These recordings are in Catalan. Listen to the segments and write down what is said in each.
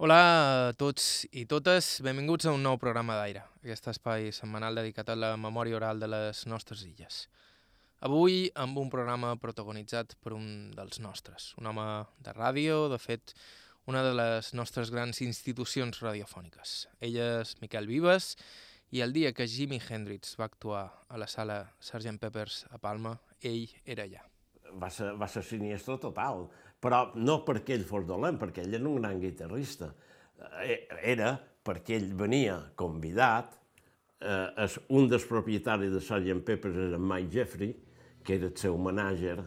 Hola a tots i totes, benvinguts a un nou programa d'Aire, aquest espai setmanal dedicat a la memòria oral de les nostres illes. Avui amb un programa protagonitzat per un dels nostres, un home de ràdio, de fet, una de les nostres grans institucions radiofòniques. Ell és Miquel Vives i el dia que Jimi Hendrix va actuar a la sala Sgt. Peppers a Palma, ell era allà. Va ser, va ser siniestre total, però no perquè ell fos dolent, perquè ell era un gran guitarrista. Eh, era perquè ell venia convidat, eh, un dels propietaris de Sgt. Peppers era Mike Jeffrey, que era el seu manager.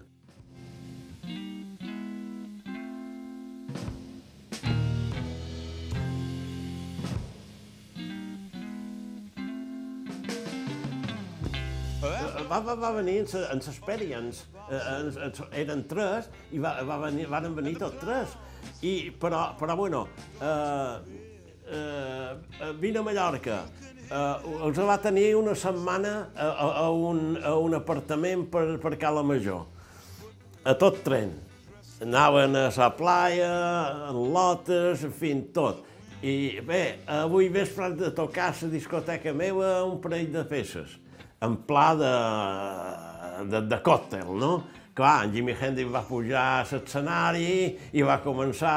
Va, va, venir en, l'experience, eh, en- en- eren tres, i va, va venir, van venir tots tres. I, però, però bueno, eh, eh, vine a Mallorca, eh, els va tenir una setmana a, a, a, un, a un apartament per, per Cala Major, a tot tren. Anaven a la playa, en lotes, en fi, tot. I bé, avui vespre han de tocar a la discoteca meva un parell de peces, en pla de, de, de còctel, no? Clar, en Jimi Hendrix va pujar a l'escenari i va començar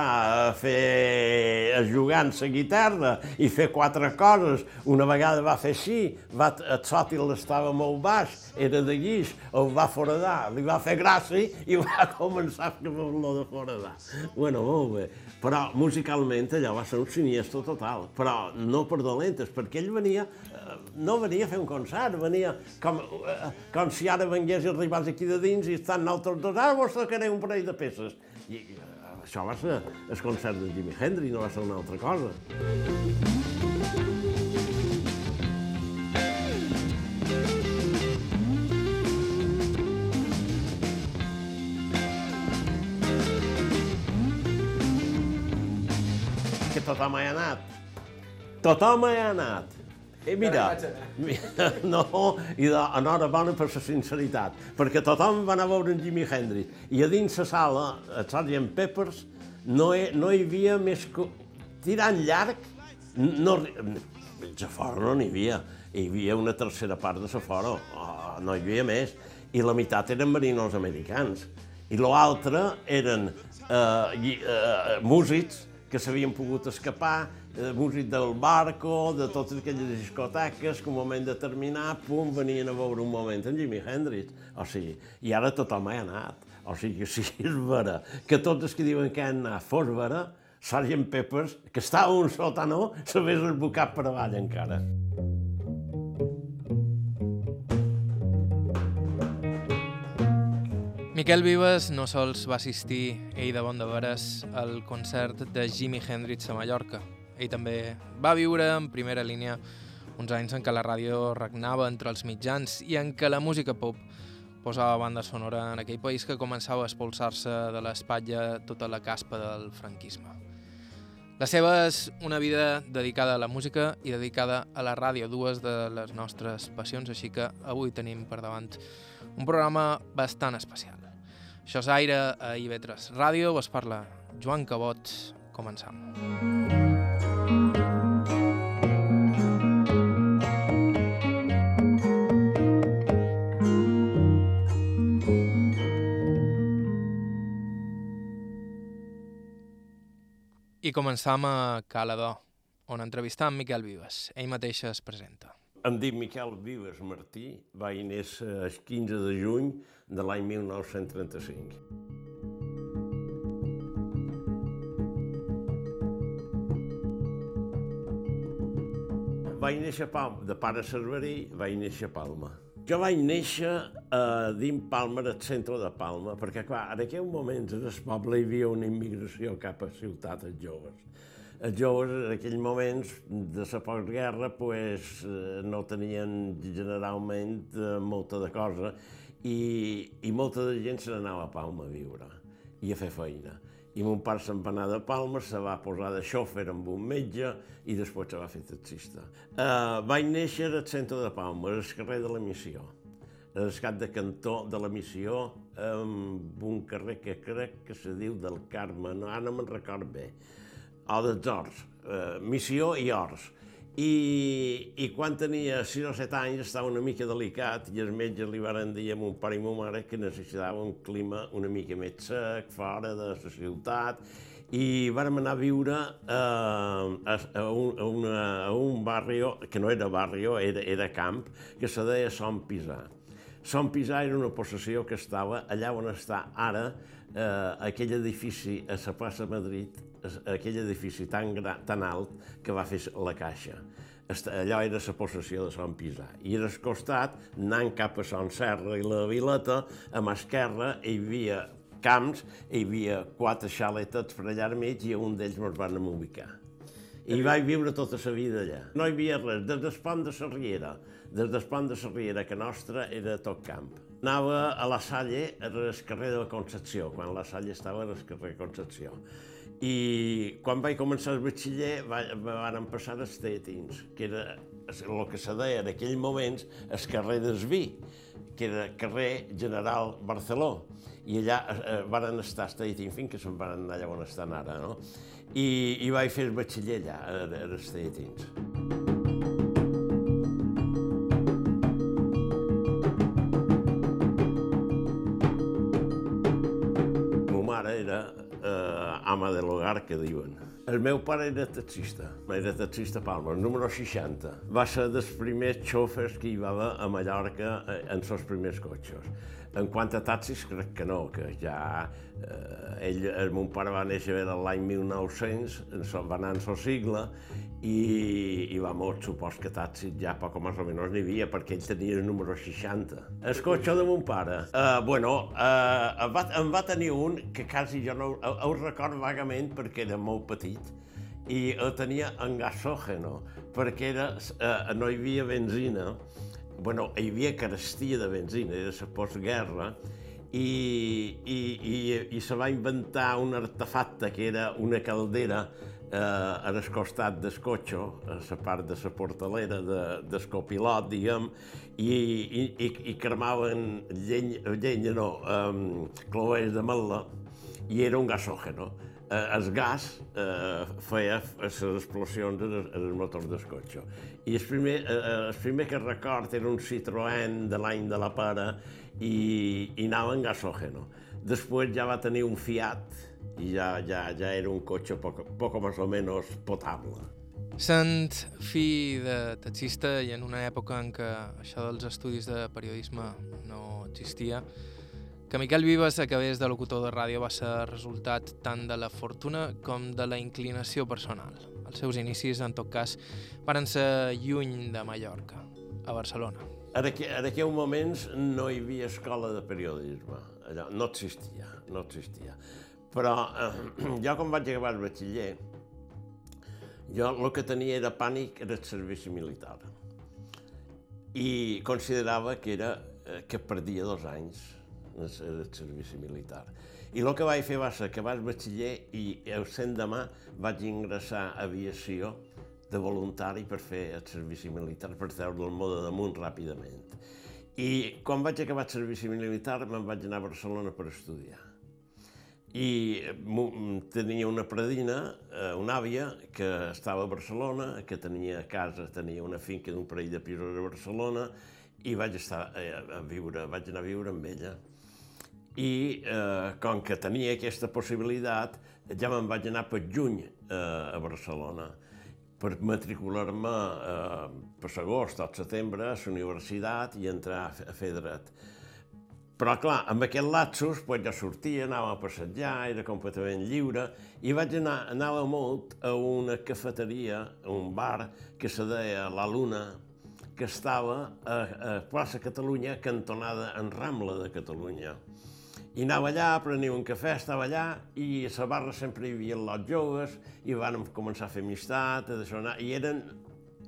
a fer, a jugar amb la guitarra i fer quatre coses. Una vegada va fer així, va, el sòtil estava molt baix, era de guix, el va foradar, li va fer gràcia i va començar a fer-lo de foradar. Bueno, molt bé. Però musicalment allò va ser un siniestro total, però no per dolentes, perquè ell venia, eh, no venia a fer un concert, venia com, eh, com si ara vengués i arribàs aquí de dins i estan altres dos, ara vos tocaré un parell de peces. I eh, això va ser el concert de Jimi Hendrix, no va ser una altra cosa. que tothom hi ha anat. Tothom hi ha anat. I mira, mira, no, i enhorabona per la sinceritat, perquè tothom va anar a veure en Jimi Hendrix. I a dins la sala, a Sgt. Peppers, no hi, no hi havia més que... Tirant llarg, no, a fora no n'hi havia. Hi havia una tercera part de la fora, oh, no hi havia més. I la meitat eren marinos americans. I l'altre eren eh, lli- eh, músics que s'havien pogut escapar, eh, músics del barco, de totes aquelles discoteques que un moment determinat, pum, venien a veure un moment en Jimi Hendrix. O sigui, i ara tothom ha anat. O sigui, si és vera que tots els que diuen que han anat fos vera, Sgt. Peppers, que estava un sòtano, s'hagués esbocat per avall encara. Miquel Vives no sols va assistir, ell de bon de veres, al concert de Jimi Hendrix a Mallorca. Ell també va viure en primera línia uns anys en què la ràdio regnava entre els mitjans i en què la música pop posava banda sonora en aquell país que començava a expulsar-se de l'espatlla tota la caspa del franquisme. La seva és una vida dedicada a la música i dedicada a la ràdio, dues de les nostres passions, així que avui tenim per davant un programa bastant especial. Això és Aire a IB3 Ràdio, us parla Joan Cabot, començam. I començam a Calador, on entrevistam Miquel Vives. Ell mateix es presenta. Em dic Miquel Vives Martí, vaig néixer el 15 de juny de l'any 1935. Vaig néixer a Palma, de pare cerverí, vaig néixer a Palma. Jo vaig néixer a dins Palma, al centre de Palma, perquè, clar, en aquell moment en el poble hi havia una immigració cap a ciutat, els joves. Els joves en aquells moments de la postguerra pues, eh, no tenien generalment eh, molta de cosa i, i molta de gent se n'anava a Palma a viure i a fer feina. I mon pare se'n va anar de Palma, se va posar de xòfer amb un metge i després se va fer taxista. Uh, vaig néixer al centre de Palma, al carrer de la Missió, al cap de cantó de la Missió, amb un carrer que crec que se diu del Carme, no, ara no me'n record bé. o dels Horts, eh, Missió i Horts. I, I quan tenia 6 o 7 anys estava una mica delicat i els metges li van dir a mon pare i mon mare que necessitava un clima una mica més sec, fora de la ciutat, i vam anar a viure eh, a, a, un, a, una, a un barri que no era barri, era, era camp, que se deia Som Pisà. Som Pisà era una possessió que estava allà on està ara eh, aquell edifici a la plaça Madrid, aquell edifici tan, gran, tan alt que va fer la Caixa. Allò era la possessió de Sant Pisà. I al costat, anant cap a Sant Serra i la Vileta, a mà esquerra hi havia camps, hi havia quatre xaletets per allà al mig i un d'ells ens van ubicar. I vaig viure tota la vida allà. No hi havia res, des del pont de la Riera, des del pont de la Riera, que nostra era tot camp. Anava a la Salle, el carrer de la Concepció, quan la Salle estava al carrer de Concepció. I quan vaig començar el batxiller van passar els teatins, que era el que se deia en aquells moments el carrer d'Esví, que era carrer General Barceló. I allà eh, van estar teatins fins que se'n van anar allà on estan ara, no? I, i vaig fer el batxiller allà, a, els teatins. Ama de l'hogar, que diuen. El meu pare era taxista, era taxista Palma, número 60. Va ser dels primers xofers que hi va haver a Mallorca eh, en els primers cotxes. En quant a taxis, crec que no, que ja... Eh, ell, el meu pare va néixer l'any 1900, va anar en el sigle, i, i va molt, supos que taxis ja poc o més o menys n'hi havia, perquè ell tenia el número 60. El cotxe de mon pare, eh, bueno, eh, em, va, em va tenir un que quasi jo no... Ho record vagament perquè era molt petit, i el tenia en gasògeno, perquè era, eh, no hi havia benzina, bueno, hi havia carestia de benzina, era la postguerra, i, i, i, i se va inventar un artefacte que era una caldera eh, al costat del cotxe, a la part de la portalera de, del copilot, diguem, i, i, i, i cremaven llenya, llenya no, um, cloers de mel·la, i era un gasògeno eh, el gas eh, feia les explosions en el, motor del cotxe. I el primer, eh, el primer que record era un Citroën de l'any de la pare i, i anava en gasògeno. Després ja va tenir un Fiat i ja, ja, ja era un cotxe poc, poc més o menys potable. Sent fi de taxista i en una època en què això dels estudis de periodisme no existia, que Miquel Vives acabés de locutor de ràdio va ser resultat tant de la fortuna com de la inclinació personal. Els seus inicis, en tot cas, van ser lluny de Mallorca, a Barcelona. En, aqu en aquells moments no hi havia escola de periodisme. Allò no existia, no existia. Però eh, jo quan vaig acabar el batxiller, jo el que tenia era pànic era el servici militar. I considerava que era eh, que perdia dos anys el servici militar. I el que vaig fer va ser que vaig batxiller i el cent demà vaig ingressar a aviació de voluntari per fer el servici militar, per treure el mode damunt ràpidament. I quan vaig acabar el servici militar me'n vaig anar a Barcelona per estudiar. I tenia una predina, eh, una àvia, que estava a Barcelona, que tenia casa, tenia una finca d'un parell de pisos a Barcelona, i vaig estar eh, a viure, vaig anar a viure amb ella i eh, com que tenia aquesta possibilitat, ja me'n vaig anar per juny eh, a Barcelona per matricular-me eh, per agost o setembre a la universitat i entrar a fer dret. Però, clar, amb aquest lapsus, pues, jo sortia, anava a passejar, era completament lliure, i vaig anar, anava molt a una cafeteria, a un bar, que se deia La Luna, que estava a, a plaça Catalunya, cantonada en Rambla de Catalunya. I anava allà, prenia un cafè, estava allà, i a la barra sempre hi havia els joves, i van començar a fer amistat, a i eren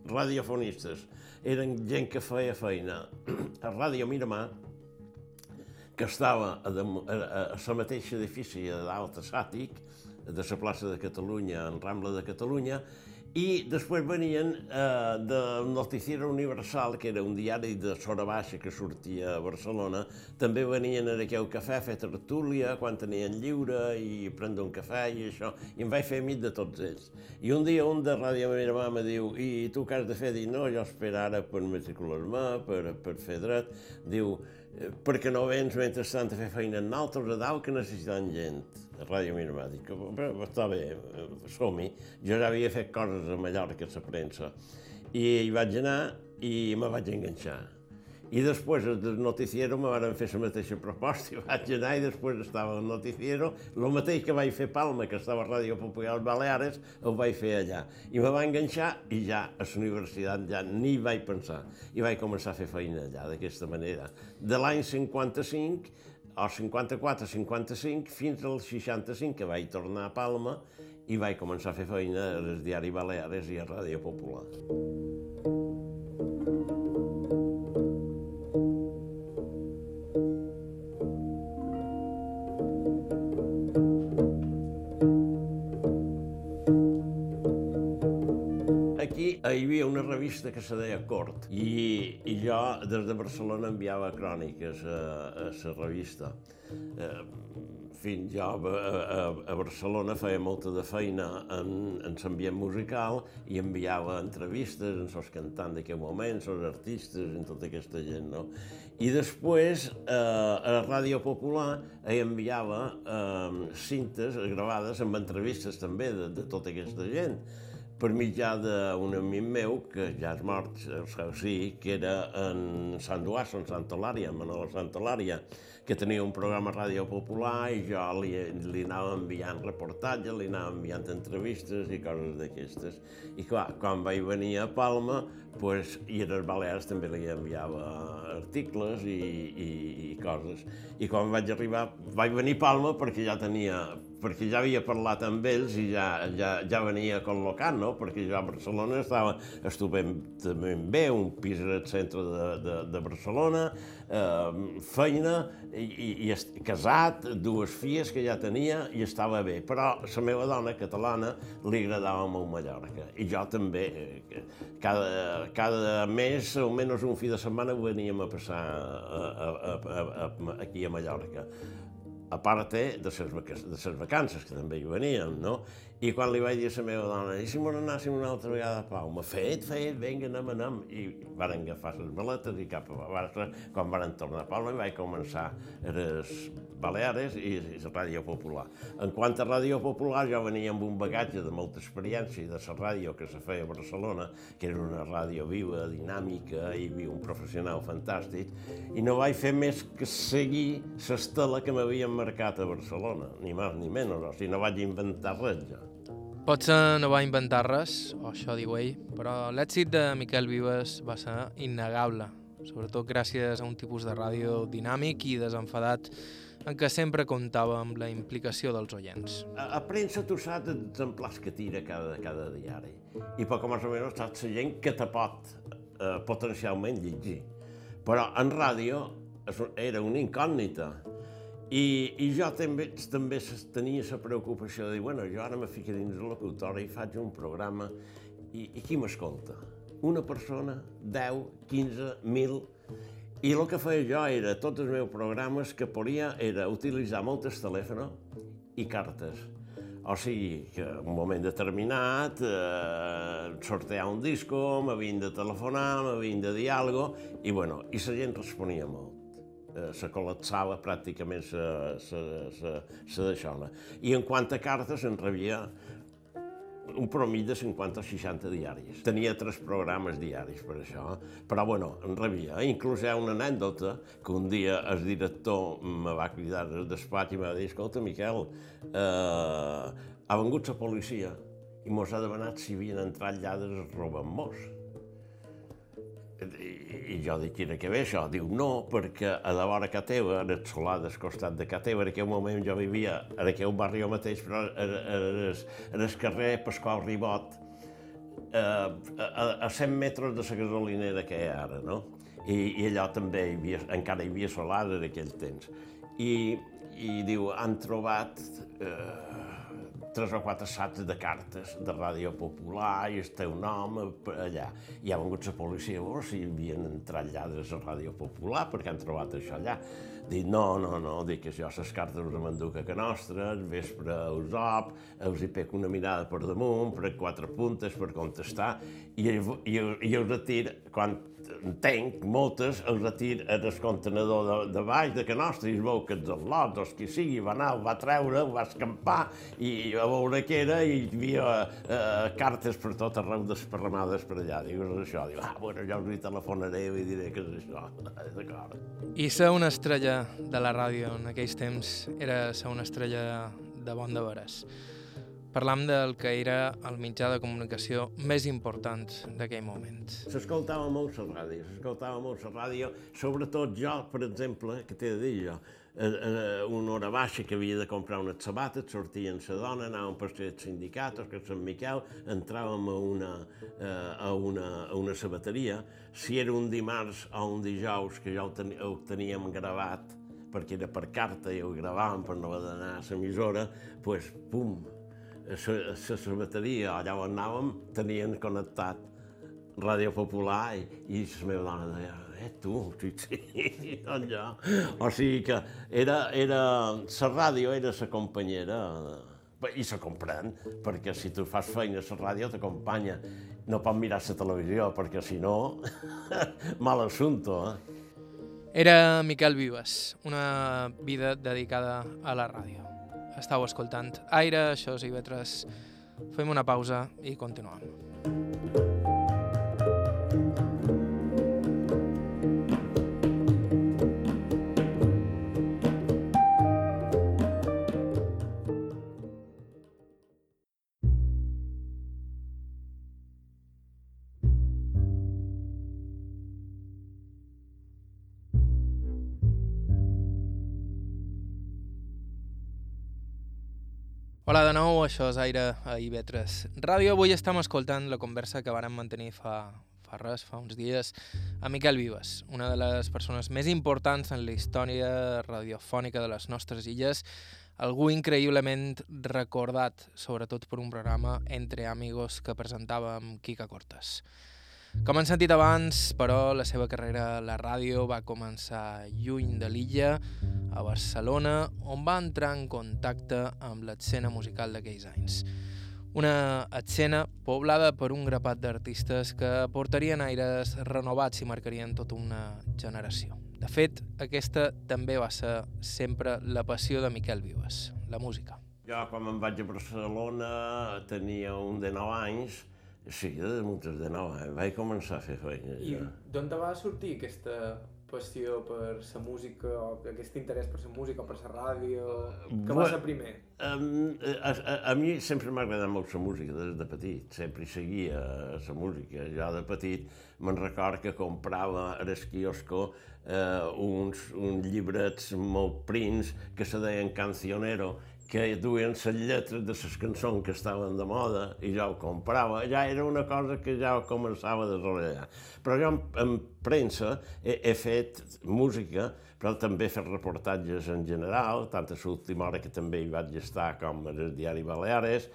radiofonistes, eren gent que feia feina. A Ràdio Miramar, que estava a, a, a, la mateixa edifici a dalt a Sàtic, de la plaça de Catalunya, en Rambla de Catalunya, i després venien eh, del Noticiero Universal, que era un diari de Sora Baixa que sortia a Barcelona, també venien a aquell cafè a fer tertúlia quan tenien lliure i prendre un cafè i això, i em vaig fer amic de tots ells. I un dia un de Ràdio Miramà me diu, i tu què has de fer? Dic, no, jo espero ara per matricular-me, per, per fer dret. Diu, "Eh, perquè no vens mentrestant a fer feina en altres a dalt que necessiten gent a Ràdio Miramà. Dic, "Bé, està bé, som-hi. Jo ja havia fet coses a Mallorca, a la premsa. I hi vaig anar i me vaig enganxar. I després del noticiero me van fer la mateixa proposta i vaig anar i després estava al noticiero, el mateix que vaig fer Palma, que estava a Ràdio Popular Baleares, ho vaig fer allà. I me va enganxar i ja a la universitat ja ni vaig pensar. I vaig començar a fer feina allà, d'aquesta manera. De l'any 55 o 54-55 fins al 65 que vaig tornar a Palma i vaig començar a fer feina al diari Baleares i a Ràdio Popular. Hi havia una revista que se deia Cort i, i jo des de Barcelona enviava cròniques a, a la revista. Eh, fins jo a, a, Barcelona feia molta de feina en, en l'ambient musical i enviava entrevistes en els cantants d'aquell moment, els artistes, en tota aquesta gent, no? I després, eh, a la Ràdio Popular, hi enviava eh, cintes gravades amb entrevistes també de, de tota aquesta gent per mitjà d'un amic meu, que ja és mort, sigui, sí, que era en Sant Duasso, en Santa Eulària, Manolo Santa Eulària, que tenia un programa Ràdio Popular i jo li, li anava enviant reportatges, li anava enviant entrevistes i coses d'aquestes. I clar, quan vaig venir a Palma, pues, i a les Balears també li enviava articles i, i, i coses. I quan vaig arribar, vaig venir a Palma perquè ja tenia perquè ja havia parlat amb ells i ja, ja, ja venia col·locat, no? Perquè jo a Barcelona estava estupendament bé, un pis al centre de, de, de Barcelona, eh, feina, i, i, i casat, dues filles que ja tenia i estava bé. Però la meva dona catalana li agradava molt Mallorca. I jo també, eh, cada, cada mes, almenys un fi de setmana, veníem a passar a, a, a, a, aquí a Mallorca a part de les, de vacances, que també hi veníem, no? I quan li vaig dir a la meva dona, i si anàssim una altra vegada a Palma? Fet, fet, vinga, anem, anem. I varen agafar les maletes i cap a Barça, quan varen tornar a i vaig començar les Baleares i la Ràdio Popular. En quant a Ràdio Popular, jo venia amb un bagatge de molta experiència de la ràdio que se feia a Barcelona, que era una ràdio viva, dinàmica, hi havia un professional fantàstic, i no vaig fer més que seguir l'estela que m'havien marcat a Barcelona, ni més ni menys, o sigui, no vaig inventar res jo. Potser no va inventar res, o això diu ell, però l'èxit de Miquel Vives va ser innegable, sobretot gràcies a un tipus de ràdio dinàmic i desenfadat en què sempre comptava amb la implicació dels oients. A, a premsa tu saps exemplars que tira cada, cada diari, i poc més o menys saps la gent que te pot eh, potencialment llegir. Però en ràdio era una incògnita. I, i jo també, també tenia la preocupació de dir, bueno, jo ara me fico dins de locutora i faig un programa i, i qui m'escolta? Una persona, 10, 15, 1.000... I el que feia jo era, tots els meus programes que podia era utilitzar moltes telèfons i cartes. O sigui, que en un moment determinat eh, sortear un disco, m'havien de telefonar, m'havien de dir alguna i bueno, i la gent responia molt se col·lapsava pràcticament la deixona. I en quant a cartes, en rebia un promig de 50 o 60 diaris. Tenia tres programes diaris per això, però bueno, en rebia. Inclús hi ha una anècdota que un dia el director me va cridar al despatx i me va dir, escolta, Miquel, eh, ha vengut la policia i mos ha demanat si havien entrat lladres robant mos. I, I jo dic, quina que ve això? Diu, no, perquè a la vora que teva, en el solar del costat de que teva, en aquell moment jo vivia en aquell barri jo mateix, però en, en, el, en el carrer Pasqual Ribot, eh, a, a 100 metres de la gasolinera que hi ha ara, no? I, i allò també hi havia, encara hi havia solar en aquell temps. I, i diu, han trobat eh, tres o quatre sacs de cartes de Ràdio Popular i el teu nom allà. I ha vengut la policia a veure si havien entrat lladres a Ràdio Popular perquè han trobat això allà. Dic, no, no, no, dic que jo les cartes us m'enduc a que nostra, el vespre us op, us hi pec una mirada per damunt, per quatre puntes, per contestar, i, i, i us retir, quan entenc, moltes, el retir en el contenedor de, de baix de que nostre, i es veu que els lots, o qui sigui, va anar, ho va treure, ho va escampar, i a veure què era, i hi havia eh, cartes per tot arreu desparramades per allà. Dius això, diu, ah, bueno, us hi telefonaré i diré que és això. D'acord. I ser una estrella de la ràdio en aquells temps era ser una estrella de bon de veres. Parlam del que era el mitjà de comunicació més important d'aquell moment. S'escoltava molt la ràdio, s'escoltava molt la ràdio, sobretot jo, per exemple, que t'he de dir jo, eh, una hora baixa que havia de comprar unes sabates, sortien la dona, anàvem per ser sindicat, que Sant Miquel, entràvem a una, eh, a, una, a una sabateria. Si era un dimarts o un dijous, que ja ho teníem gravat, perquè era per carta i ho gravàvem per no haver d'anar a l'emissora, doncs, pues, pum, la sabateria, allà on anàvem, tenien connectat Ràdio Popular i, i la meva dona deia, eh, tu, sí, sí, allà. O sigui que era, era, la ràdio era la companyera, i se comprèn, perquè si tu fas feina a la ràdio t'acompanya. No pot mirar la televisió, perquè si no, mal assunto, eh? Era Miquel Vives, una vida dedicada a la ràdio. Estau escoltant Aire, això és Ivetres. Fem una pausa i continuem. Hola de nou, això és Aire a IB3 Ràdio. Avui estem escoltant la conversa que vàrem mantenir fa, fa res, fa uns dies, a Miquel Vives, una de les persones més importants en la història radiofònica de les nostres illes, algú increïblement recordat, sobretot per un programa Entre Amigos que presentava amb Quica Cortes. Com han sentit abans, però, la seva carrera a la ràdio va començar lluny de l'illa, a Barcelona, on va entrar en contacte amb l'escena musical d'aquells anys. Una escena poblada per un grapat d'artistes que portarien aires renovats i marcarien tota una generació. De fet, aquesta també va ser sempre la passió de Miquel Vives, la música. Jo, quan em vaig a Barcelona, tenia un de 9 anys, Sí, de moltes de nou, eh? vaig començar a fer feina. I d'on va sortir aquesta passió per la música, o aquest interès per la música, per la ràdio? Què va ser primer? Um, a, a, a mi sempre m'ha agradat molt la música des de petit, sempre hi seguia la música. Jo de petit me'n record que comprava a l'esquiosco eh, uns, uns llibrets molt prims que se deien Cancionero que duien les lletres de les cançons que estaven de moda i jo ho comprava. Ja era una cosa que ja començava a desenvolupar. Però jo en, en premsa he, he fet música, però també he fet reportatges en general, tant a l'última hora que també hi vaig estar com el diari Baleares.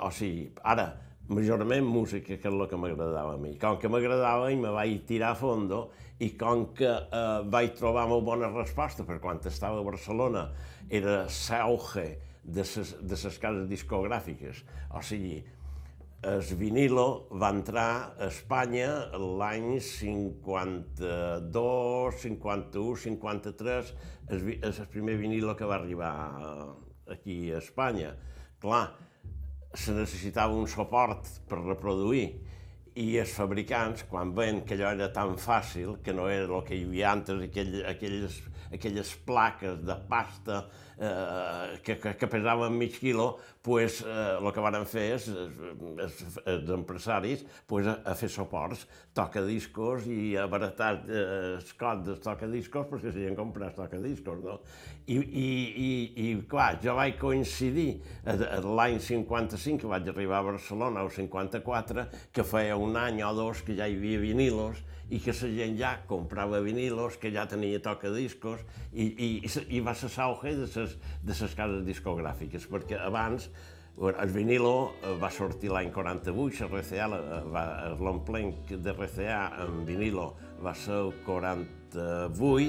O sigui, ara, majorment música, que és el que m'agradava a mi. Com que m'agradava i me vaig tirar a fondo i com que eh, vaig trobar molt bona resposta, per quan estava a Barcelona era l'auge de ses cases discogràfiques. O sigui, el vinilo va entrar a Espanya l'any 52, 51, 53, és el primer vinilo que va arribar aquí a Espanya. Clar, se necessitava un suport per reproduir i els fabricants, quan veien que allò era tan fàcil, que no era el que hi havia antes, aquell, aquelles, aquelles plaques de pasta eh, que, que, que pesaven mig quilo, pues, eh, que van fer és, els, els empresaris pues, a, a fer suports, discos i a baratar eh, el cot dels tocadiscos perquè s'hi han comprat tocadiscos, no? I, i, i, i clar, jo vaig coincidir l'any 55 que vaig arribar a Barcelona, o 54, que feia un any o dos que ja hi havia vinilos, i que la gent ja comprava vinilos, que ja tenia tocadiscos, i, i, i va ser l'auge de les de ses cases discogràfiques, perquè abans El vinilo eh, va sortir l'any 48, la RCA, l'omplenc de RCA en vinilo va ser el 48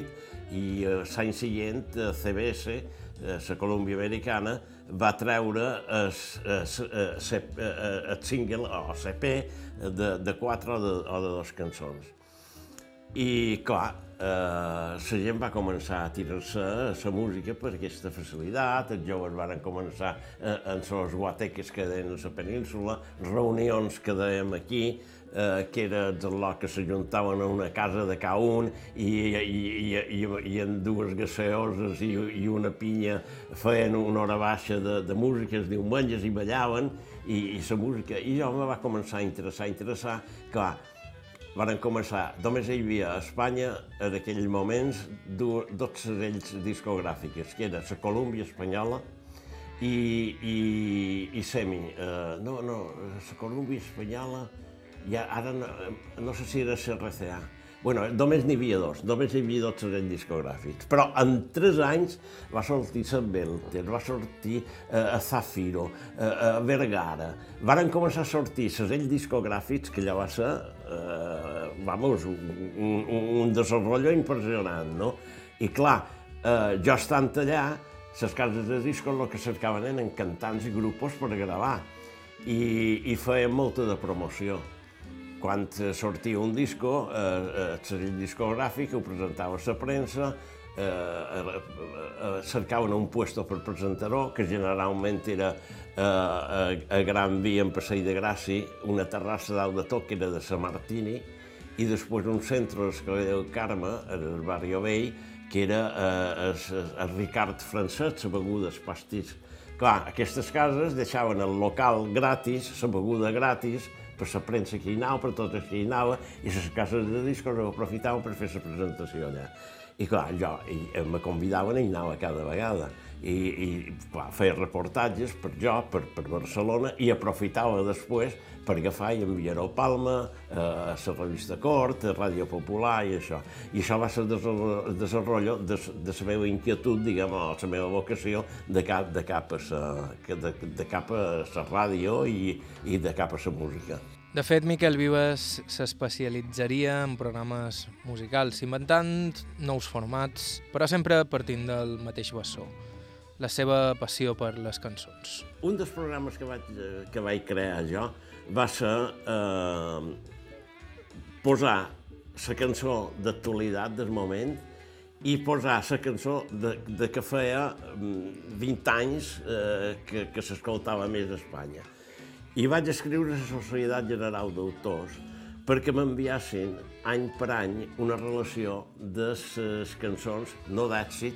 i l'any següent CBS, la Colòmbia Americana, va treure el, el, single o CP de, de quatre o de, o de cançons. I, clar, eh, gent va començar a tirar-se la música per aquesta facilitat, els joves van començar eh, en les guateques que deien a la península, reunions que dèiem aquí, eh, que era el que s'ajuntaven a una casa de cada un i, i, i, i, i en dues gaseoses i, i una pinya feien una hora baixa de, de música els diumenges i ballaven i, i la música. I jo me va començar a interessar, a interessar, clar, van començar, només hi havia a Espanya en aquells moments dos segells discogràfics, que era la Colúmbia Espanyola i, i, i Semi. Uh, no, no, la Colúmbia Espanyola, ja, ara no, no sé si era CRCA, bueno, només n'hi havia dos, només hi havia dos segells discogràfics. Però en tres anys va sortir Sant Belter, va sortir eh, a Zafiro, eh, a Vergara. Varen començar a sortir segells discogràfics, que allò va ser, eh, vamos, un, un, un desenvolupament impressionant, no? I clar, eh, jo estant allà, les cases de discos el que cercaven eren cantants i grupos per gravar i, i feien molta de promoció quan sortia un disco, eh, el segell discogràfic ho presentava a la premsa, eh, eh, cercaven un puesto per presentar-ho, que generalment era eh, a, a Gran Via, en Passeig de Gràcia, una terrassa dalt de tot, que era de Sa Martini, i després un centre a del Carme, al barri Vell, que era eh, el, el Ricard francès, la beguda, els pastís. Clar, aquestes cases deixaven el local gratis, la beguda gratis, per la premsa que hi anava, per tot el que hi anava, i les cases de discos ho aprofitaven per fer la presentació allà. I clar, jo, i, me convidaven i anava cada vegada. I, i clar, feia reportatges per jo, per, per Barcelona, i aprofitava després per agafar i enviar-ho al Palma, eh, a la revista Cort, a Ràdio Popular i això. I això va ser el desenvolupament de, de la meva inquietud, diguem, o la meva vocació de cap, de cap, a, sa, de, de cap a la ràdio i, i de cap a la música. De fet, Miquel Vives s'especialitzaria en programes musicals, inventant nous formats, però sempre partint del mateix bessó, la seva passió per les cançons. Un dels programes que vaig, que vaig crear jo va ser eh, posar la cançó d'actualitat del moment i posar la cançó de, de que feia 20 mm, anys eh, que, que s'escoltava més a Espanya. I vaig escriure a la Societat General d'Autors perquè m'enviassin any per any una relació de les cançons, no d'èxit,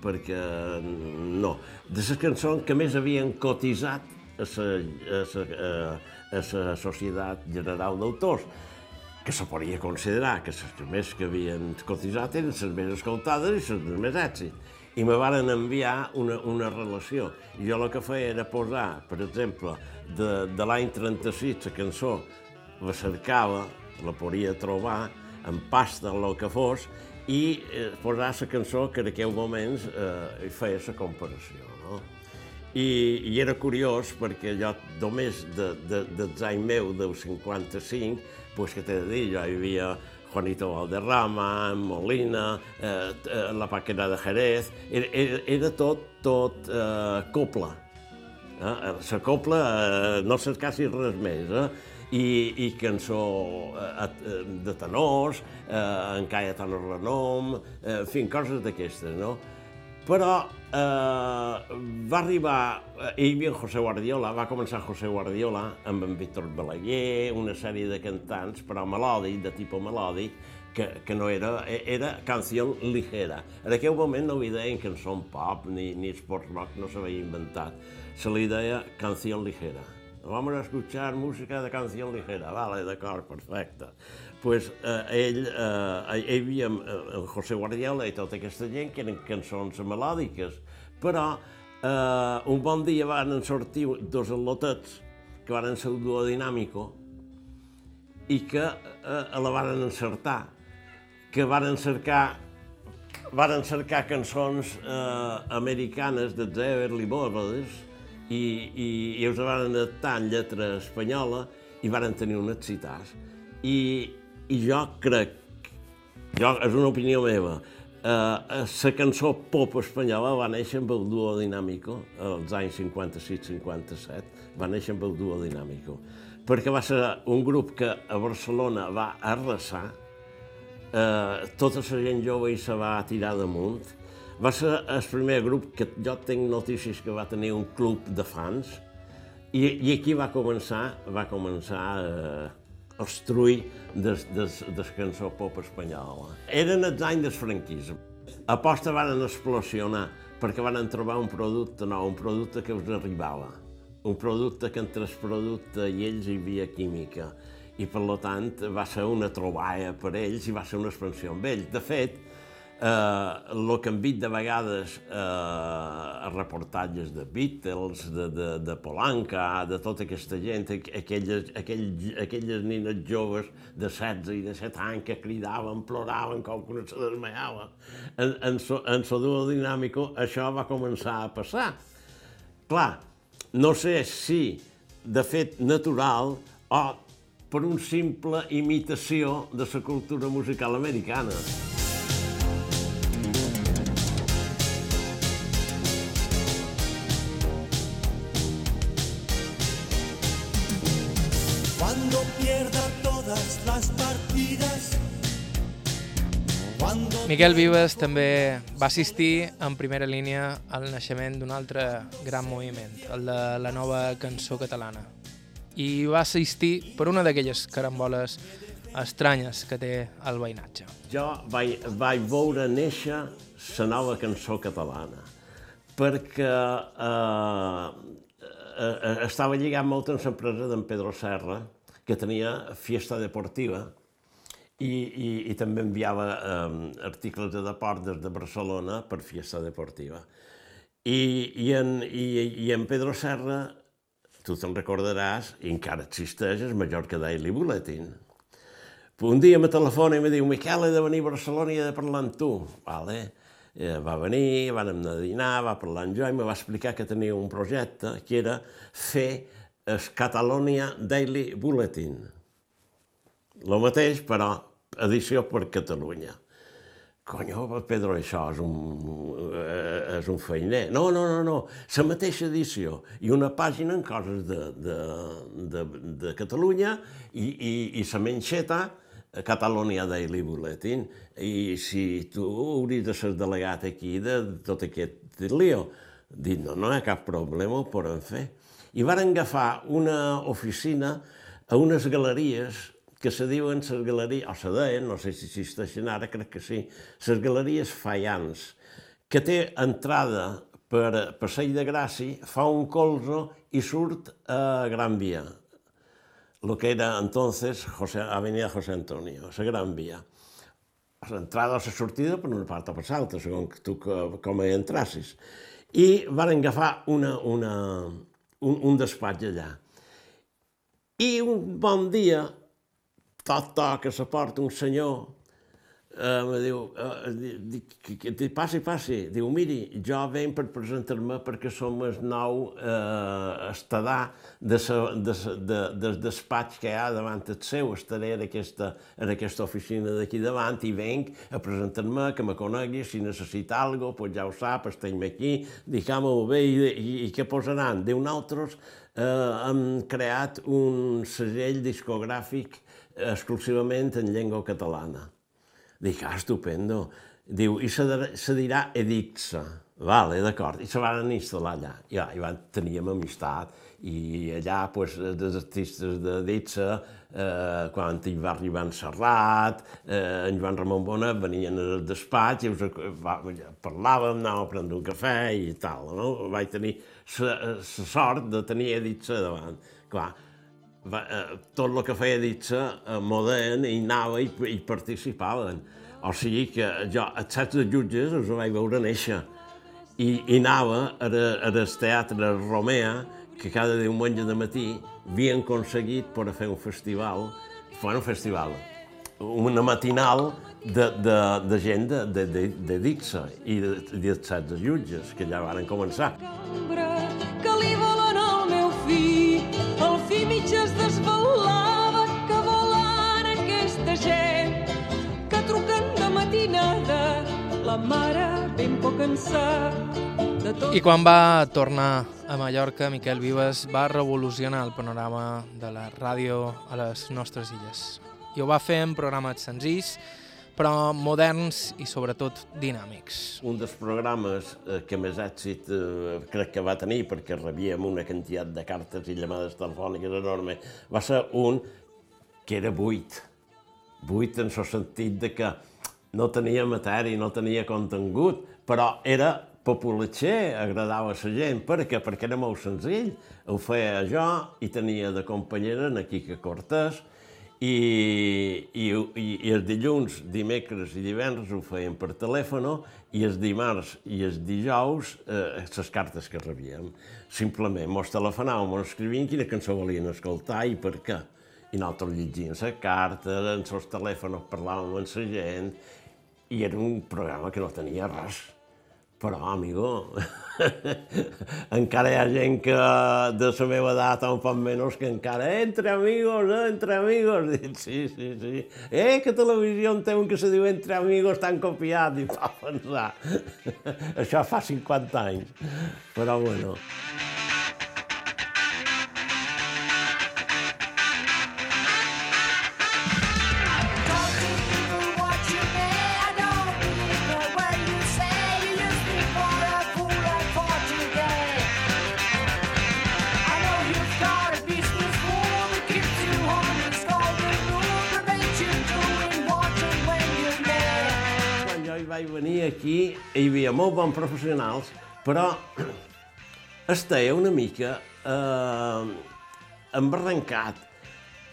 perquè no, de les cançons que més havien cotitzat a la, Societat General d'Autors, que se podria considerar que les més que havien cotitzat eren les més escoltades i les més èxit. I me van enviar una, una relació. I jo el que feia era posar, per exemple, de, de l'any 36, la cançó la cercava, la podria trobar, en pasta, el que fos, i eh, posar la cançó que en aquells moments eh, feia la comparació. No? I, I era curiós perquè jo només de, de, dels anys meu, del 55, pues, que t'he de dir, jo hi havia Juanito Valderrama, Molina, eh, eh, la Paquera de Jerez, era, era, era tot, tot eh, copla. Eh? La copla eh, no cercassi res més, eh? I, i cançó eh, eh de tenors, eh, en Cayetano Renom, eh, en fi, coses d'aquestes, no? Però eh, va arribar, eh, hi havia José Guardiola, va començar José Guardiola amb en Víctor Balaguer, una sèrie de cantants, però melòdic, de tipus melòdic, que, que no era, era canció ligera. En aquell moment no hi deien cançó pop ni, ni sport rock, no s'havia inventat. Se li deia canció ligera. Vamos a escuchar música de canció ligera. Vale, d'acord, perfecte pues, eh, ell, eh, hi havia eh, el José Guardiola i tota aquesta gent que eren cançons melòdiques, però eh, un bon dia van sortir dos al·lotets que van ser duo dinàmico i que eh, la van encertar, que van cercar van cercar cançons eh, americanes de Everly Brothers i, i, i els van adaptar en lletra espanyola i van tenir un excitàs. I, I jo crec, jo, és una opinió meva, eh, la cançó pop espanyola va néixer amb el duo dinàmico, als anys 56-57, va néixer amb el duo dinàmico, perquè va ser un grup que a Barcelona va arrasar, eh, tota la gent jove i se va tirar damunt, va ser el primer grup que jo tinc notícies que va tenir un club de fans, i, i aquí va començar, va començar eh, obstruir des, des, des cançó pop espanyola. Eren els anys del franquisme. A posta van explosionar perquè van trobar un producte nou, un producte que us arribava, un producte que entre el producte i ells hi havia química i per tant va ser una troballa per ells i va ser una expansió amb ells. De fet, el eh, que hem vist de vegades eh, reportatges de Beatles, de, de, de Polanca, de tota aquesta gent, aquelles, aquells, aquelles nines joves de 16 i de 7 anys que cridaven, ploraven com que no se desmaiava. En, en, so, en so això va començar a passar. Clar, no sé si de fet natural o per un simple imitació de la cultura musical americana. Miquel Vives també va assistir en primera línia al naixement d'un altre gran moviment, el de la nova cançó catalana. I va assistir per una d'aquelles caramboles estranyes que té el veïnatge. Jo vaig, vaig veure néixer la nova cançó catalana, perquè eh, eh, estava lligat molt amb l'empresa d'en Pedro Serra, que tenia Fiesta Deportiva, i, i, i també enviava eh, articles de deport des de Barcelona per Fiesta Deportiva. I, i, en, i, i en Pedro Serra, tu te'n recordaràs, i encara existeix, el Mallorca Daily Bulletin. Un dia me telefona i me diu, Miquel, he de venir a Barcelona i he de parlar amb tu. Vale. Eh, va venir, vam anar a dinar, va parlar amb jo i me va explicar que tenia un projecte que era fer el Catalonia Daily Bulletin. Lo mateix, però edició per Catalunya. Conyo, Pedro, això és un, eh, és un feiner. No, no, no, no, la mateixa edició i una pàgina amb coses de, de, de, de Catalunya i, i, i la menxeta Catalonia Daily Bulletin. I si tu hauries de ser delegat aquí de tot aquest lío, dic, no, no hi ha cap problema, ho podem fer. I van agafar una oficina a unes galeries que se diuen les galeries, o se deien, no sé si existeixen ara, crec que sí, les galeries Faians, que té entrada per Passeig de Gràcia, fa un colzo i surt a Gran Via, lo que era entonces José, Avenida José Antonio, la Gran Via. L'entrada o la sortida per una part o per l'altra, segons tu com hi entrassis. I van agafar una, una, un, un despatx allà. I un bon dia tot toc que se porta un senyor, eh, me diu, eh, dic, que, passi, passi. Diu, miri, jo venc per presentar-me perquè som el nou eh, estadà de sa, de, de, del despatx que hi ha davant el seu. Estaré en aquesta, en aquesta oficina d'aquí davant i venc a presentar-me, que me conegui, si necessita alguna cosa, pues ja ho sap, estem aquí, dic, molt bé, i, i, i què posaran? Diu, nosaltres eh, hem creat un segell discogràfic exclusivament en llengua catalana. Dic, ah, estupendo. Diu, i se, se dirà Edixa. Vale, d'acord. I se van instal·lar allà. Ja, i van, teníem amistat. I allà, pues, dels artistes d'Edixa, eh, quan hi va arribar en Serrat, eh, en Joan Ramon Bona, venien al despatx, i us, va, parlàvem, anàvem a prendre un cafè i tal. No? Vaig tenir la sort de tenir Edixa davant. Clar, va, eh, tot el que feia Ditsa eh, modern i anava i, i participaven. O sigui que jo, els set de jutges, els vaig veure néixer. I, i anava a, a el teatre Romea, que cada diumenge de matí havien aconseguit per a fer un festival, bueno, un festival, una matinal de, de, de gent de, de, de, de Dixa i de, de, de de jutges, que ja van començar. Que ma mare ben poc en sap de tot. I quan va tornar a Mallorca, Miquel Vives va revolucionar el panorama de la ràdio a les nostres illes. I ho va fer en programes senzills, però moderns i sobretot dinàmics. Un dels programes eh, que més èxit eh, crec que va tenir, perquè rebíem una quantitat de cartes i llamades telefòniques enorme, va ser un que era buit. Buit en el sentit de que no tenia matèria, no tenia contingut, però era populatger, agradava a la gent. Per què? Perquè era molt senzill. Ho feia jo i tenia de companyera en Quica Cortés, i, i, i, i els dilluns, dimecres i divendres ho feien per telèfon i els dimarts i els dijous eh, les cartes que rebíem. Simplement mos telefonàvem, mos escrivien quina cançó volien escoltar i per què. I nosaltres llegíem les cartes, en els telèfons parlàvem amb la gent i era un programa que no tenia res però, amigo, encara hi ha gent que de la meva edat un poc menys que encara entre amigos, eh, entre amigos. Dic, sí, sí, sí. Eh, que televisió té un que se diu entre amigos tan copiat, i va pensar. Això fa 50 anys. Però bueno. Aquí hi havia molt bons professionals, però estava una mica eh, embarrancat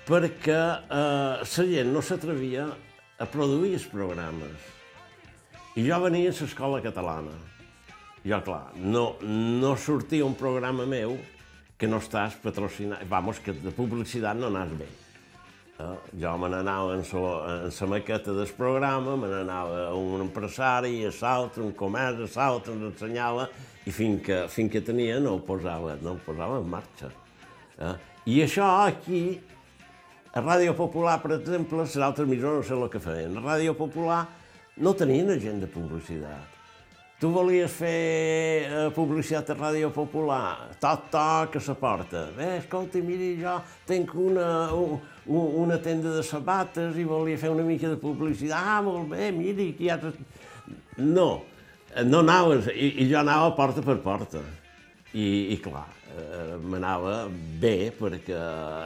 perquè eh, la gent no s'atrevia a produir els programes. I jo venia a l'escola catalana. Jo, clar, no, no sortia un programa meu que no estàs patrocinat, vamos, que de publicitat no anàs bé. Eh? Jo me n'anava en, en la maqueta del programa, me n'anava a un empresari, a l'altre, un comerç, a l'altre, ens ensenyava, i fins que, fins que tenia no ho posava, no ho posava en marxa. Eh? I això aquí, a Ràdio Popular, per exemple, les altres emissores no sé el que feien. A Ràdio Popular no tenien agent de publicitat. Tu volies fer eh, publicitat a Ràdio Popular, tot, tot, que se porta. Bé, escolta, miri, jo tinc una, un, una tenda de sabates i volia fer una mica de publicitat. Ah, molt bé, miri, aquí hi ha... No, no anaves, i, i jo anava porta per porta. I, i clar, eh, m'anava bé perquè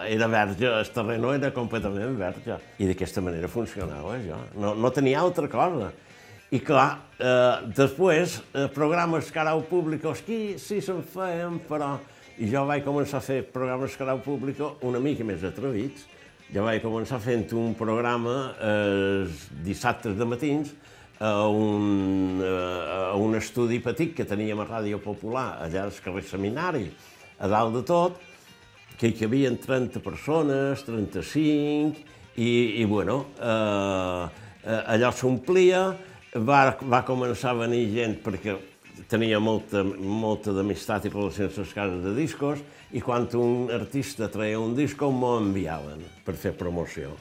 era verge, el terreno era completament verge. I d'aquesta manera funcionava jo. No, no tenia altra cosa. I clar, eh, després, eh, programes carau públic, aquí sí se'n feien, però... I jo vaig començar a fer programes carau públic una mica més atrevits. Jo vaig començar fent un programa eh, dissabtes de matins a un, eh, a un estudi petit que teníem a Ràdio Popular, allà al carrer Seminari, a dalt de tot, que hi havia 30 persones, 35, i, i bueno, eh, eh allò s'omplia, va, va començar a venir gent perquè tenia molta, molta d'amistat i relacions a les cases de discos i quan un artista treia un disco m'ho enviaven per fer promoció.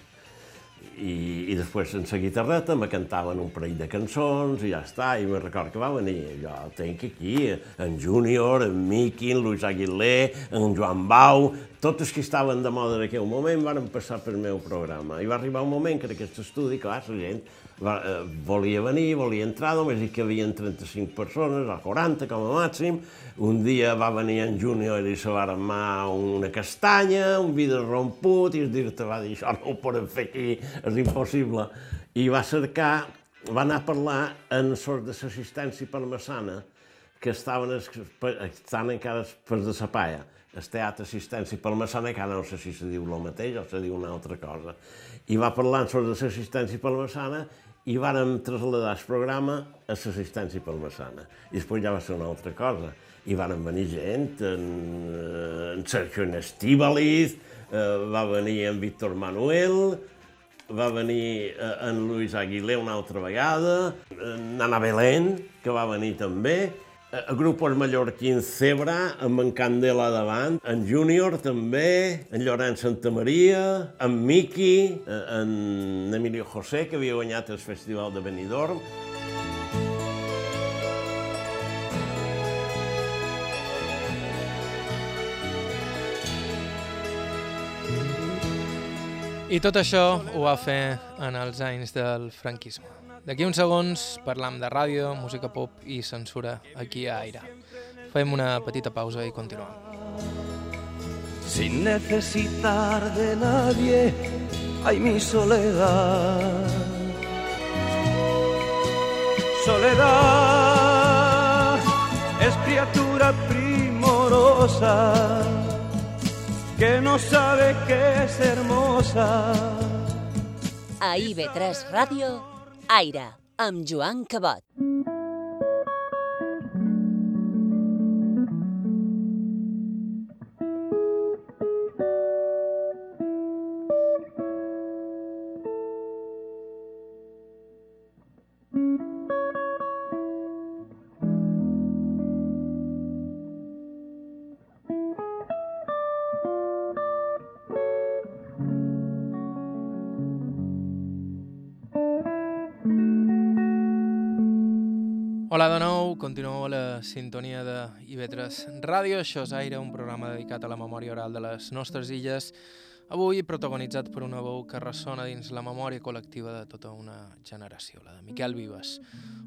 I, i després sense guitarreta me cantaven un parell de cançons i ja està, i me record que va venir, jo tenc aquí, en Júnior, en Miqui, en Luis Aguilé, en Joan Bau, tots els que estaven de moda en aquell moment van passar pel meu programa. I va arribar un moment que en aquest estudi, clar, la gent va, eh, volia venir, volia entrar, només hi havia 35 persones, o 40 com a màxim. Un dia va venir en Júnior i se va armar una castanya, un vidre romput, i el director va dir, això no ho podem fer aquí, és impossible. I va cercar, va anar a parlar en sort de l'assistència parmesana, que estaven, estan encara per de la paia, el teatre assistència que ara no sé si se diu el mateix o se diu una altra cosa. I va sort de l'assistència parmesana i vàrem traslladar el programa a l'assistència palmassana. I després ja va ser una altra cosa. I varen venir gent, en, en Sergio Nestíbaliz, eh, va venir en Víctor Manuel, va venir eh, en Luis Aguilé una altra vegada, en Ana Belén, que va venir també, a grupos mallorquins Cebra, amb en Candela davant, en Júnior també, en Llorenç Santa Maria, en Miqui, en Emilio José, que havia guanyat el Festival de Benidorm. I tot això ho va fer en els anys del franquisme. D'aquí uns segons parlam de ràdio, música pop i censura aquí a Aire. Fem una petita pausa i continuem. Sin necesitar de nadie, hay mi soledad. Soledad es criatura primorosa que no sabe que es hermosa. A IB3 Ràdio, Aire, amb Joan Cabot. Sintonia de IB3 Ràdio, això és Aire, un programa dedicat a la memòria oral de les nostres illes, avui protagonitzat per una veu que ressona dins la memòria col·lectiva de tota una generació, la de Miquel Vives,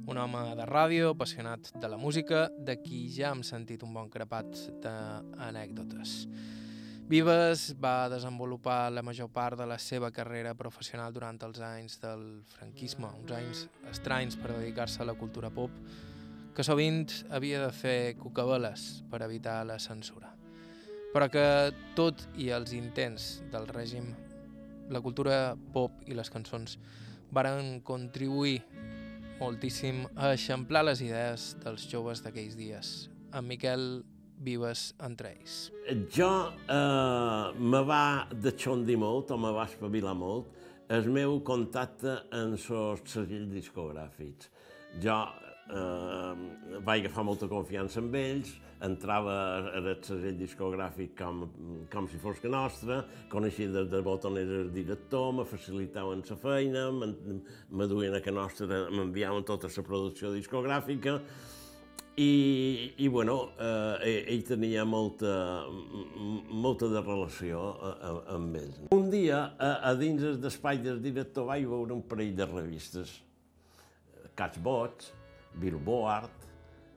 un home de ràdio, apassionat de la música, de qui ja hem sentit un bon crepat d'anècdotes. Vives va desenvolupar la major part de la seva carrera professional durant els anys del franquisme, uns anys estranys per dedicar-se a la cultura pop, que sovint havia de fer cucabeles per evitar la censura. Però que tot i els intents del règim, la cultura pop i les cançons varen contribuir moltíssim a eixamplar les idees dels joves d'aquells dies. En Miquel vives entre ells. Jo eh, me va deixondir molt, o me va espavilar molt, el meu contacte amb els segells discogràfics. Jo eh, vaig agafar molta confiança amb ells, entrava al segell discogràfic com, com si fos que nostra, coneixia de, de botones el director, me facilitaven la feina, me duien a que nostra, m'enviaven tota la producció discogràfica, i, i bueno, eh, ell tenia molta, molta de relació eh, amb ells. Un dia, a, a dins del despatx del director, vaig veure un parell de revistes. Catchbots, Billboard,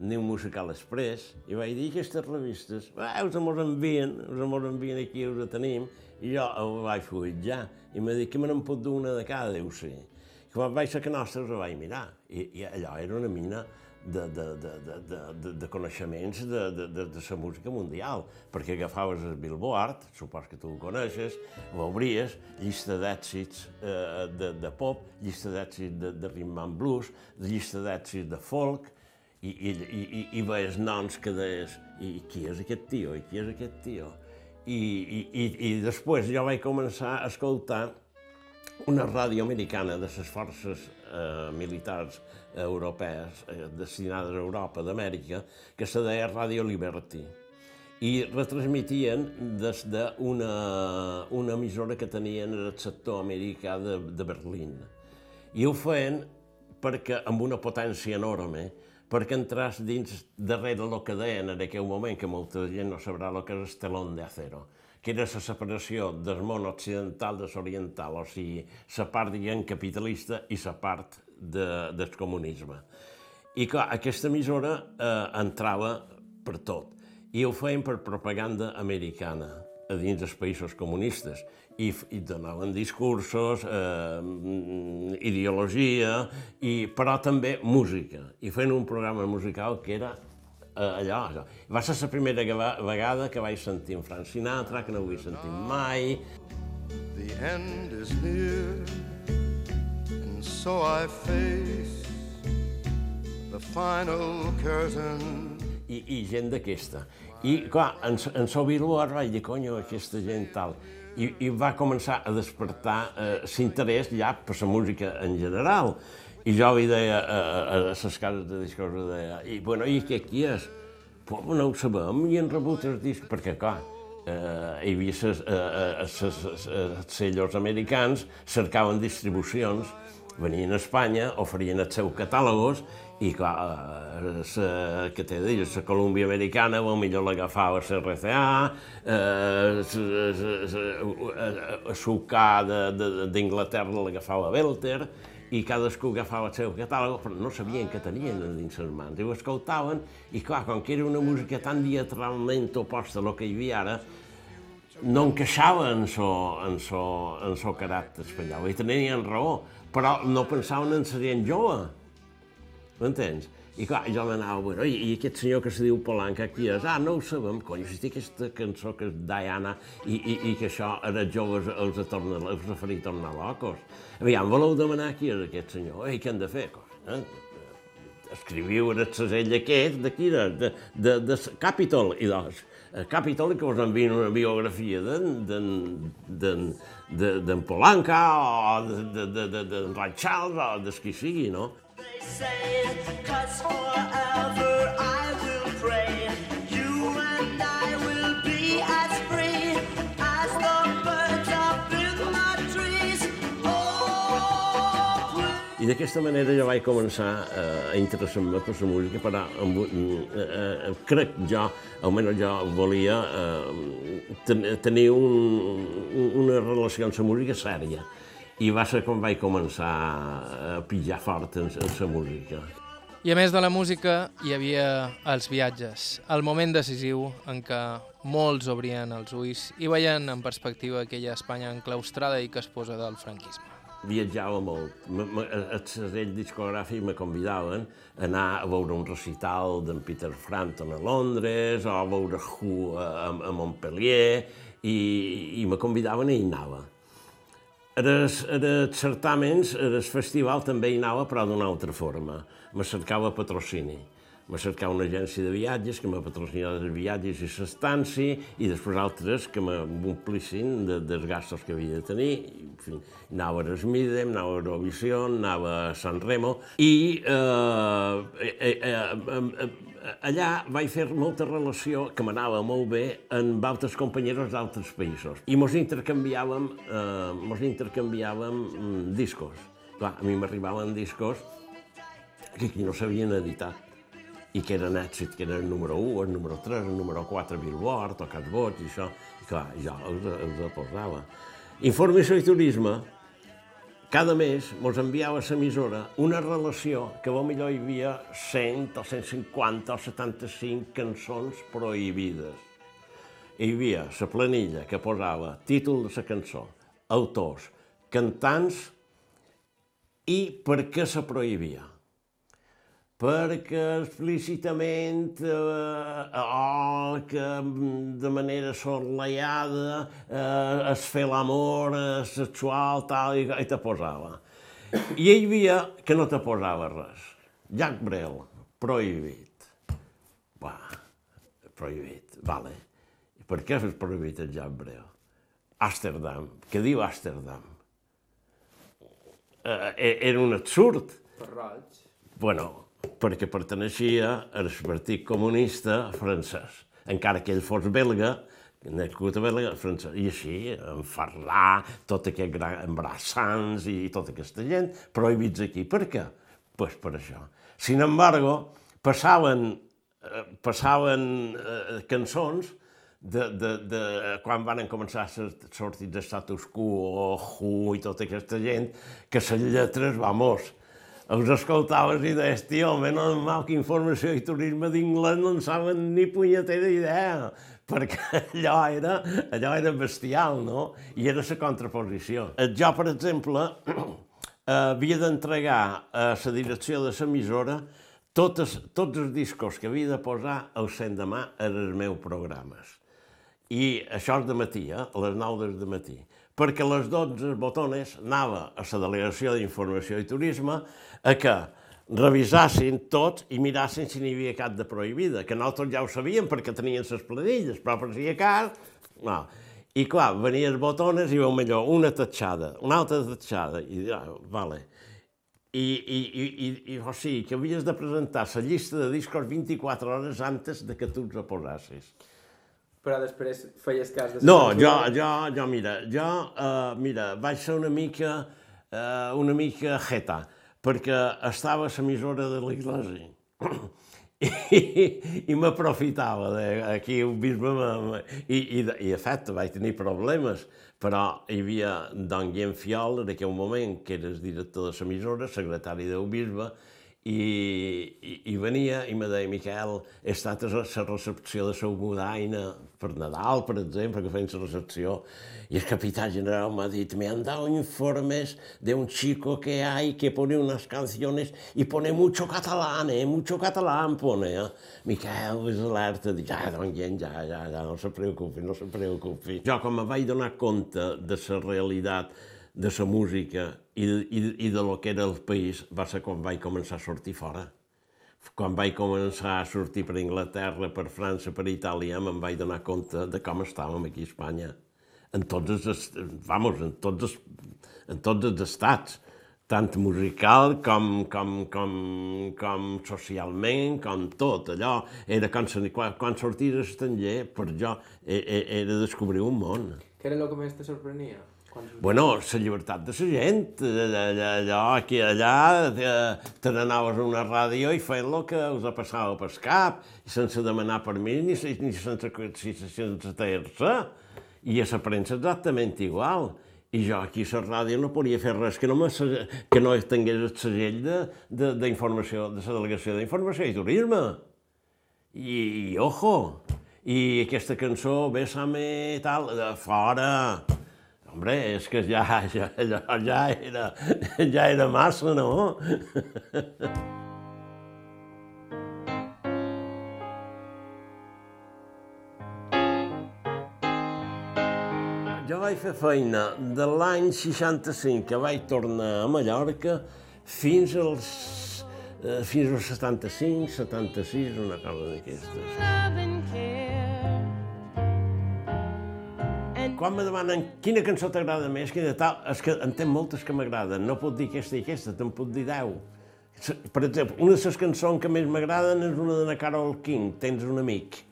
New Musical Express, i vaig dir, aquestes revistes, eh, us mos envien, us mos envien aquí, us tenim, i jo ho vaig fulletjar, i m'ha dit que me n'en pot dur una de cada, deu ser. Quan vaig ser que nostra, us ho vaig mirar, i, i allò era una mina de, de, de, de, de, de coneixements de, de, de, de la música mundial, perquè agafaves el Billboard, supos que tu ho coneixes, l'obries, llista d'èxits eh, de, de pop, llista d'èxits de, de rhythm and blues, llista d'èxits de folk, i, i, i, i veies noms que deies, i qui és aquest tio, i qui és aquest tio? I, i, i, i després jo vaig començar a escoltar una ràdio americana de les forces eh, militars europees eh, destinades a Europa d'Amèrica, que se deia Radio Liberty i retransmitien des d'una una emissora que tenien en el sector americà de, de Berlín. I ho feien perquè, amb una potència enorme, perquè entràs dins darrere el que deien en aquell moment, que molta gent no sabrà el que és el telón de acero, que era la separació del món occidental de l'oriental, o sigui, la part, diguem, capitalista i la part de, del comunisme. I clar, aquesta emissora eh, entrava per tot, i ho feien per propaganda americana a dins dels països comunistes i, i donaven discursos, eh, ideologia, i, però també música. I feien un programa musical que era allò, allò. Va ser la primera vegada que vaig sentir en Frank Sinatra, que no ho havia sentit mai. The end is near, and so I face the final curtain. I, i gent d'aquesta. I, clar, en, en Sobiluar vaig dir, conyo, aquesta gent tal. I, i va començar a despertar eh, l'interès ja per la música en general. I jo li deia a, a, a les cases de discos, deia, i, bueno, i què qui és? Pues no ho sabem, i han rebut els discs, perquè, clar, eh, hi havia ses, eh, ses, ses, sellos americans, cercaven distribucions, venien a Espanya, oferien els seus catàlogos, I clar, eh, la, que t'he dit, la Colúmbia Americana, millor l'agafava la RCA, eh, la UK d'Inglaterra l'agafava Belter, i cadascú agafava el seu catàleg, però no sabien què tenien dins les mans. I ho escoltaven, i clar, com que era una música tan diatralment oposta a lo que hi havia ara, no encaixava en so, en so, en so caràcter espanyol, i tenien raó, però no pensaven en la gent jove M'entens? I clar, jo m'anava, bueno, i, i aquest senyor que se diu Polanca, qui és? Ah, no ho sabem, cony, si té aquesta cançó que és Diana i, i, i que això ara els joves els, torna, els referir a tornar locos. Aviam, voleu demanar qui és aquest senyor? Ei, què han de fer? Eh? Escriviu el segell aquest de, de, de, de Capitol, i doncs, Capitol, que us envien una biografia d'en Polanca o d'en de, de, de, de, de Charles o de qui sigui, no? I d'aquesta manera jo vaig començar eh, a interessar-me per la música, però amb, eh, eh, crec jo, almenys jo volia eh, ten tenir un, una relació amb la música sèria i va ser com vaig començar a pitjar fort en, en la música. I a més de la música, hi havia els viatges, el moment decisiu en què molts obrien els ulls i veien en perspectiva aquella Espanya enclaustrada i que es posa del franquisme. Viatjava molt. El segell discogràfic me convidaven a anar a veure un recital d'en Peter Frampton a Londres o a veure Who a, a Montpellier i, i me convidaven i hi anava. Els, els certàmens, el festival també hi anava, però d'una altra forma. Me cercava patrocini. Me cercava una agència de viatges que me patrocinava els viatges i l'estància i després altres que m'omplissin de, dels gastos que havia de tenir. En fi, anava a Esmidem, anava a Eurovisió, anava a San Remo i eh, eh, eh, eh, eh allà vaig fer molta relació, que m'anava molt bé, amb altres companyeros d'altres països. I mos intercanviàvem, eh, mos intercanviàvem mm, discos. Clar, a mi m'arribaven discos que aquí no s'havien editat i que eren èxit, que eren el número 1, el número 3, el número 4 Billboard, tocats vots i això, i clar, jo els, els posava. Informació i turisme, cada mes ens enviava a l'emissora una relació que a millor hi havia 100 o 150 o 75 cançons prohibides. Hi havia la planilla que posava títol de la cançó, autors, cantants i per què se prohibia perquè explícitament eh, oh, que de manera sorleiada eh, es fer l'amor eh, sexual tal, i, i te posava. I hi havia que no te posava res. Jack Brel, prohibit. Va, prohibit, vale. I per què és prohibit el Jack Brel? Amsterdam, què diu Amsterdam? Eh, era un absurd. Per roig. Bueno, perquè perteneixia al Partit Comunista francès, encara que ell fos belga, nascut a belga, francès, i així, en Farlà, tot aquest gran embrassants i tota aquesta gent, prohibits aquí. Per què? Pues per això. Sin embargo, passaven, eh, passaven eh, cançons de, de, de, quan van començar a sortir de status quo, Who i tota aquesta gent, que les lletres, vamos, els escoltaves i deies, tio, menys mal que informació i turisme d'Inglés no en saben ni punyetera idea, perquè allò era, allò era bestial, no? I era la contraposició. Eh, jo, per exemple, havia d'entregar a la direcció de l'emissora tots, tots els discos que havia de posar al cent de mà en els meus programes. I això és de matí, eh? a les 9 del matí perquè les 12 botones anava a la Delegació d'Informació i Turisme a que revisassin tot i mirassin si n'hi havia cap de prohibida, que nosaltres ja ho sabíem perquè tenien les planilles, però per si a cas... No. I clar, venien botones i veu millor una tatxada, una altra tatxada, i ah, vale. I, i, i, i, i, o sigui, que havies de presentar la llista de discos 24 hores antes de que tu els posassis. Però després feies cas de... No, jo, jo, jo, mira, jo, uh, mira, vaig ser una mica, uh, una mica jeta perquè estava a l'emissora de l'església. I, i m'aprofitava d'aquí un bisbe i, i, i, de fet, vaig tenir problemes, però hi havia don Guillem Fiol, en aquell moment, que era el director de l'emissora, secretari del bisbe, i, i, i venia i me deia, Miquel, he estat a la recepció de la Budaina per Nadal, per exemple, que feien la recepció, y el capitán general me ha dicho, me han dado informes de un chico que hay que pone unas canciones y pone mucho catalán, eh? mucho catalán pone. Eh? Miquel és alerta, ja, doncs ja, ja, ja, no se preocupi, no se preocupi. Jo, com me vaig donar compte de la realitat de la música i, i, i de lo que era el país, va ser quan vaig començar a sortir fora. Quan vaig començar a sortir per Inglaterra, per França, per Itàlia, me'n vaig donar compte de com estàvem aquí a Espanya en tots els, vamos, en tots els, en tots els estats, tant musical com, com, com, com socialment, com tot allò. Era quan, quan, sorties a l'estranger, per jo, e, e, era descobrir un món. Què era el que més te sorprenia? Bueno, la llibertat de la gent, allà, allò, aquí, allà, te n'anaves a una ràdio i feien el que us passava pel cap, sense demanar permís ni, ni sense, sense, sense ter-se i a la premsa exactament igual. I jo aquí a la ràdio no podia fer res que no, que no tingués el segell d'informació, de, de, de la delegació d'informació i turisme. I, i ojo, i aquesta cançó, Bésame, tal, de fora. Hombre, és que ja, ja, ja, era, ja era massa, no? vaig fer feina de l'any 65 que vaig tornar a Mallorca fins als, eh, fins als 75, 76, una cosa d'aquestes. Quan me demanen quina cançó t'agrada més, quina tal, és que en tenen moltes que m'agraden, no puc dir aquesta i aquesta, te'n puc dir deu. Per exemple, una de les cançons que més m'agraden és una de la Carol King, Tens un amic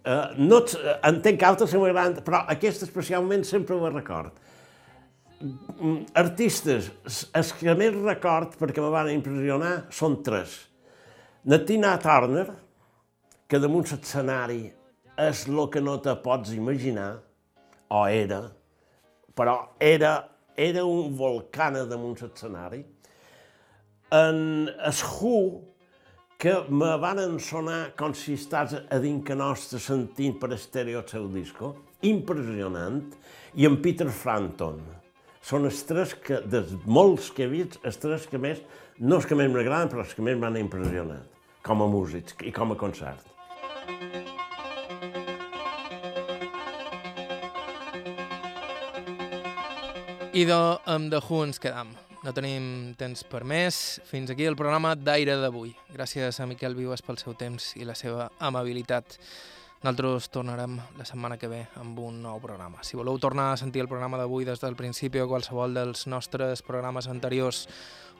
Uh, no, entenc que altres se m'agraden, però aquesta especialment sempre ho record. Mm, artistes, els que més record, perquè me van impressionar, són tres. Natina Turner, que damunt l'escenari és el que no te pots imaginar, o era, però era, era un volcà damunt l'escenari. En el Who, que me van sonar com si estàs a dins que nostre sentint per estèreo el seu disco, impressionant, i en Peter Frampton. Són els tres que, dels molts que he vist, els tres que més, no els que més m'agraden, però els que més m'han impressionat, com a músics i com a concert. I de, amb The Who ens quedam. No tenim temps per més. Fins aquí el programa d'Aire d'avui. Gràcies a Miquel Vives pel seu temps i la seva amabilitat. Nosaltres tornarem la setmana que ve amb un nou programa. Si voleu tornar a sentir el programa d'avui des del principi o qualsevol dels nostres programes anteriors,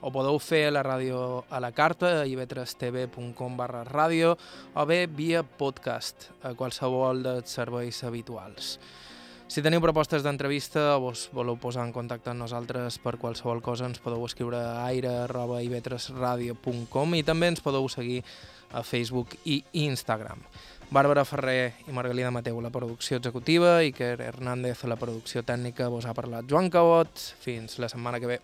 ho podeu fer la ràdio a la carta, a ivetrestv.com barra ràdio, o bé via podcast, a qualsevol dels serveis habituals. Si teniu propostes d'entrevista o vos voleu posar en contacte amb nosaltres per qualsevol cosa, ens podeu escriure a aire.ivetresradio.com i també ens podeu seguir a Facebook i Instagram. Bàrbara Ferrer i Margalida Mateu, la producció executiva, i Iker Hernández, la producció tècnica, vos ha parlat Joan Cabot. Fins la setmana que ve.